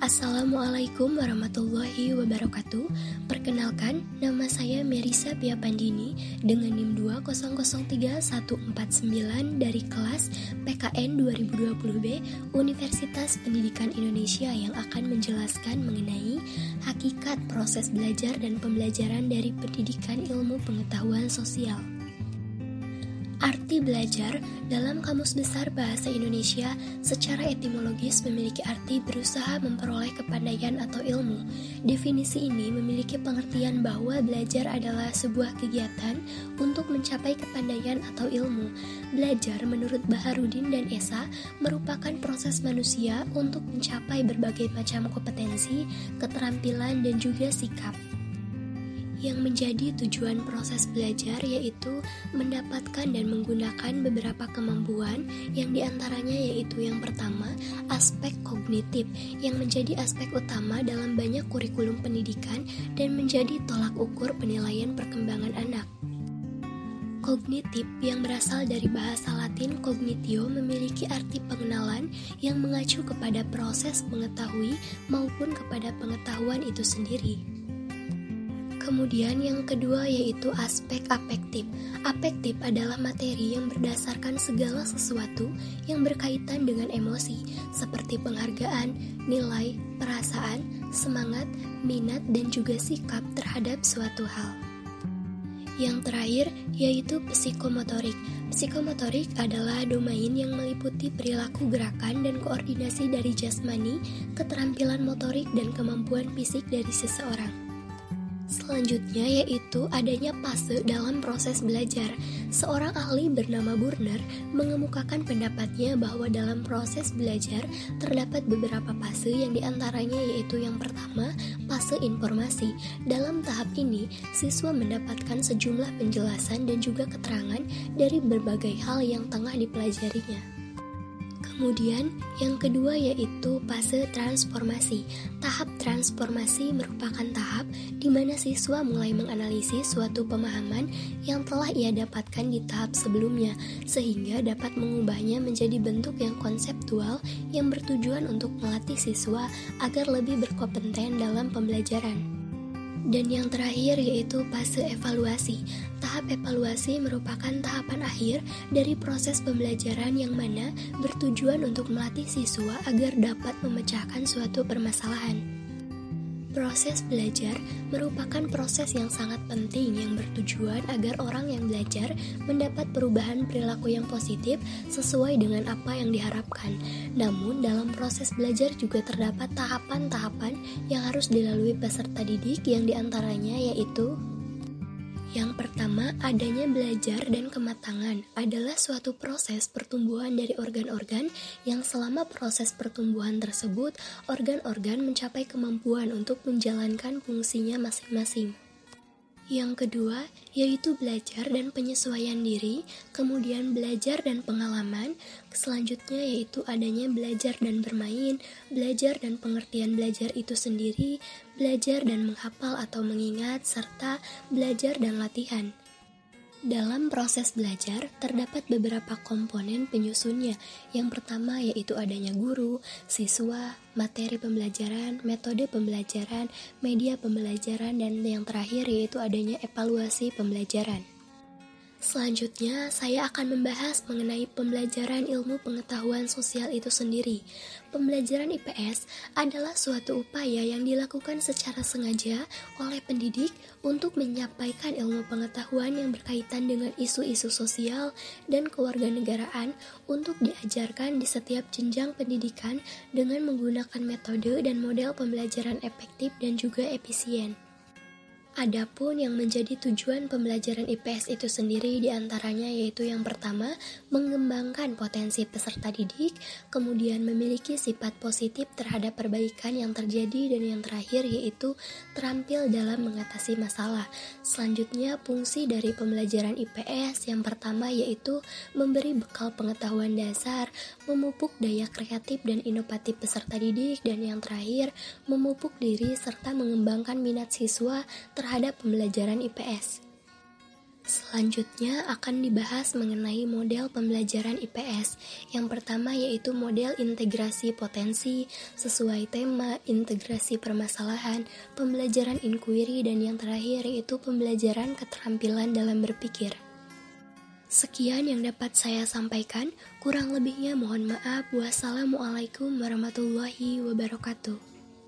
Assalamualaikum warahmatullahi wabarakatuh Perkenalkan, nama saya Merisa Pia Pandini dengan NIM 2003149 dari kelas PKN 2020B Universitas Pendidikan Indonesia yang akan menjelaskan mengenai hakikat proses belajar dan pembelajaran dari pendidikan ilmu pengetahuan sosial. Arti belajar dalam Kamus Besar Bahasa Indonesia secara etimologis memiliki arti berusaha memperoleh kepandaian atau ilmu. Definisi ini memiliki pengertian bahwa belajar adalah sebuah kegiatan untuk mencapai kepandaian atau ilmu. Belajar menurut Baharudin dan Esa merupakan proses manusia untuk mencapai berbagai macam kompetensi, keterampilan, dan juga sikap yang menjadi tujuan proses belajar yaitu mendapatkan dan menggunakan beberapa kemampuan yang di antaranya yaitu yang pertama aspek kognitif yang menjadi aspek utama dalam banyak kurikulum pendidikan dan menjadi tolak ukur penilaian perkembangan anak. Kognitif yang berasal dari bahasa Latin cognitio memiliki arti pengenalan yang mengacu kepada proses mengetahui maupun kepada pengetahuan itu sendiri. Kemudian yang kedua yaitu aspek afektif. Afektif adalah materi yang berdasarkan segala sesuatu yang berkaitan dengan emosi, seperti penghargaan, nilai, perasaan, semangat, minat, dan juga sikap terhadap suatu hal. Yang terakhir yaitu psikomotorik. Psikomotorik adalah domain yang meliputi perilaku gerakan dan koordinasi dari jasmani, keterampilan motorik, dan kemampuan fisik dari seseorang. Selanjutnya yaitu adanya fase dalam proses belajar. Seorang ahli bernama Burner mengemukakan pendapatnya bahwa dalam proses belajar terdapat beberapa fase yang di antaranya yaitu yang pertama, fase informasi. Dalam tahap ini, siswa mendapatkan sejumlah penjelasan dan juga keterangan dari berbagai hal yang tengah dipelajarinya. Kemudian, yang kedua yaitu fase transformasi. Tahap transformasi merupakan tahap di mana siswa mulai menganalisis suatu pemahaman yang telah ia dapatkan di tahap sebelumnya, sehingga dapat mengubahnya menjadi bentuk yang konseptual yang bertujuan untuk melatih siswa agar lebih berkompeten dalam pembelajaran. Dan yang terakhir yaitu fase evaluasi. Tahap evaluasi merupakan tahapan akhir dari proses pembelajaran yang mana bertujuan untuk melatih siswa agar dapat memecahkan suatu permasalahan. Proses belajar merupakan proses yang sangat penting yang bertujuan agar orang yang belajar mendapat perubahan perilaku yang positif sesuai dengan apa yang diharapkan. Namun, dalam proses belajar juga terdapat tahapan-tahapan yang harus dilalui peserta didik yang di antaranya yaitu yang pertama, adanya belajar dan kematangan adalah suatu proses pertumbuhan dari organ-organ yang selama proses pertumbuhan tersebut, organ-organ mencapai kemampuan untuk menjalankan fungsinya masing-masing. Yang kedua, yaitu belajar dan penyesuaian diri, kemudian belajar dan pengalaman, selanjutnya yaitu adanya belajar dan bermain, belajar dan pengertian belajar itu sendiri, belajar dan menghafal atau mengingat, serta belajar dan latihan. Dalam proses belajar, terdapat beberapa komponen penyusunnya. Yang pertama yaitu adanya guru, siswa, materi pembelajaran, metode pembelajaran, media pembelajaran, dan yang terakhir yaitu adanya evaluasi pembelajaran. Selanjutnya, saya akan membahas mengenai pembelajaran ilmu pengetahuan sosial itu sendiri. Pembelajaran IPS adalah suatu upaya yang dilakukan secara sengaja oleh pendidik untuk menyampaikan ilmu pengetahuan yang berkaitan dengan isu-isu sosial dan kewarganegaraan untuk diajarkan di setiap jenjang pendidikan dengan menggunakan metode dan model pembelajaran efektif dan juga efisien. Adapun yang menjadi tujuan pembelajaran IPS itu sendiri di antaranya yaitu yang pertama mengembangkan potensi peserta didik, kemudian memiliki sifat positif terhadap perbaikan yang terjadi dan yang terakhir yaitu terampil dalam mengatasi masalah. Selanjutnya fungsi dari pembelajaran IPS yang pertama yaitu memberi bekal pengetahuan dasar, memupuk daya kreatif dan inovatif peserta didik dan yang terakhir memupuk diri serta mengembangkan minat siswa terhadap pembelajaran IPS. Selanjutnya akan dibahas mengenai model pembelajaran IPS. Yang pertama yaitu model integrasi potensi sesuai tema integrasi permasalahan, pembelajaran inquiry dan yang terakhir yaitu pembelajaran keterampilan dalam berpikir. Sekian yang dapat saya sampaikan, kurang lebihnya mohon maaf. Wassalamualaikum warahmatullahi wabarakatuh.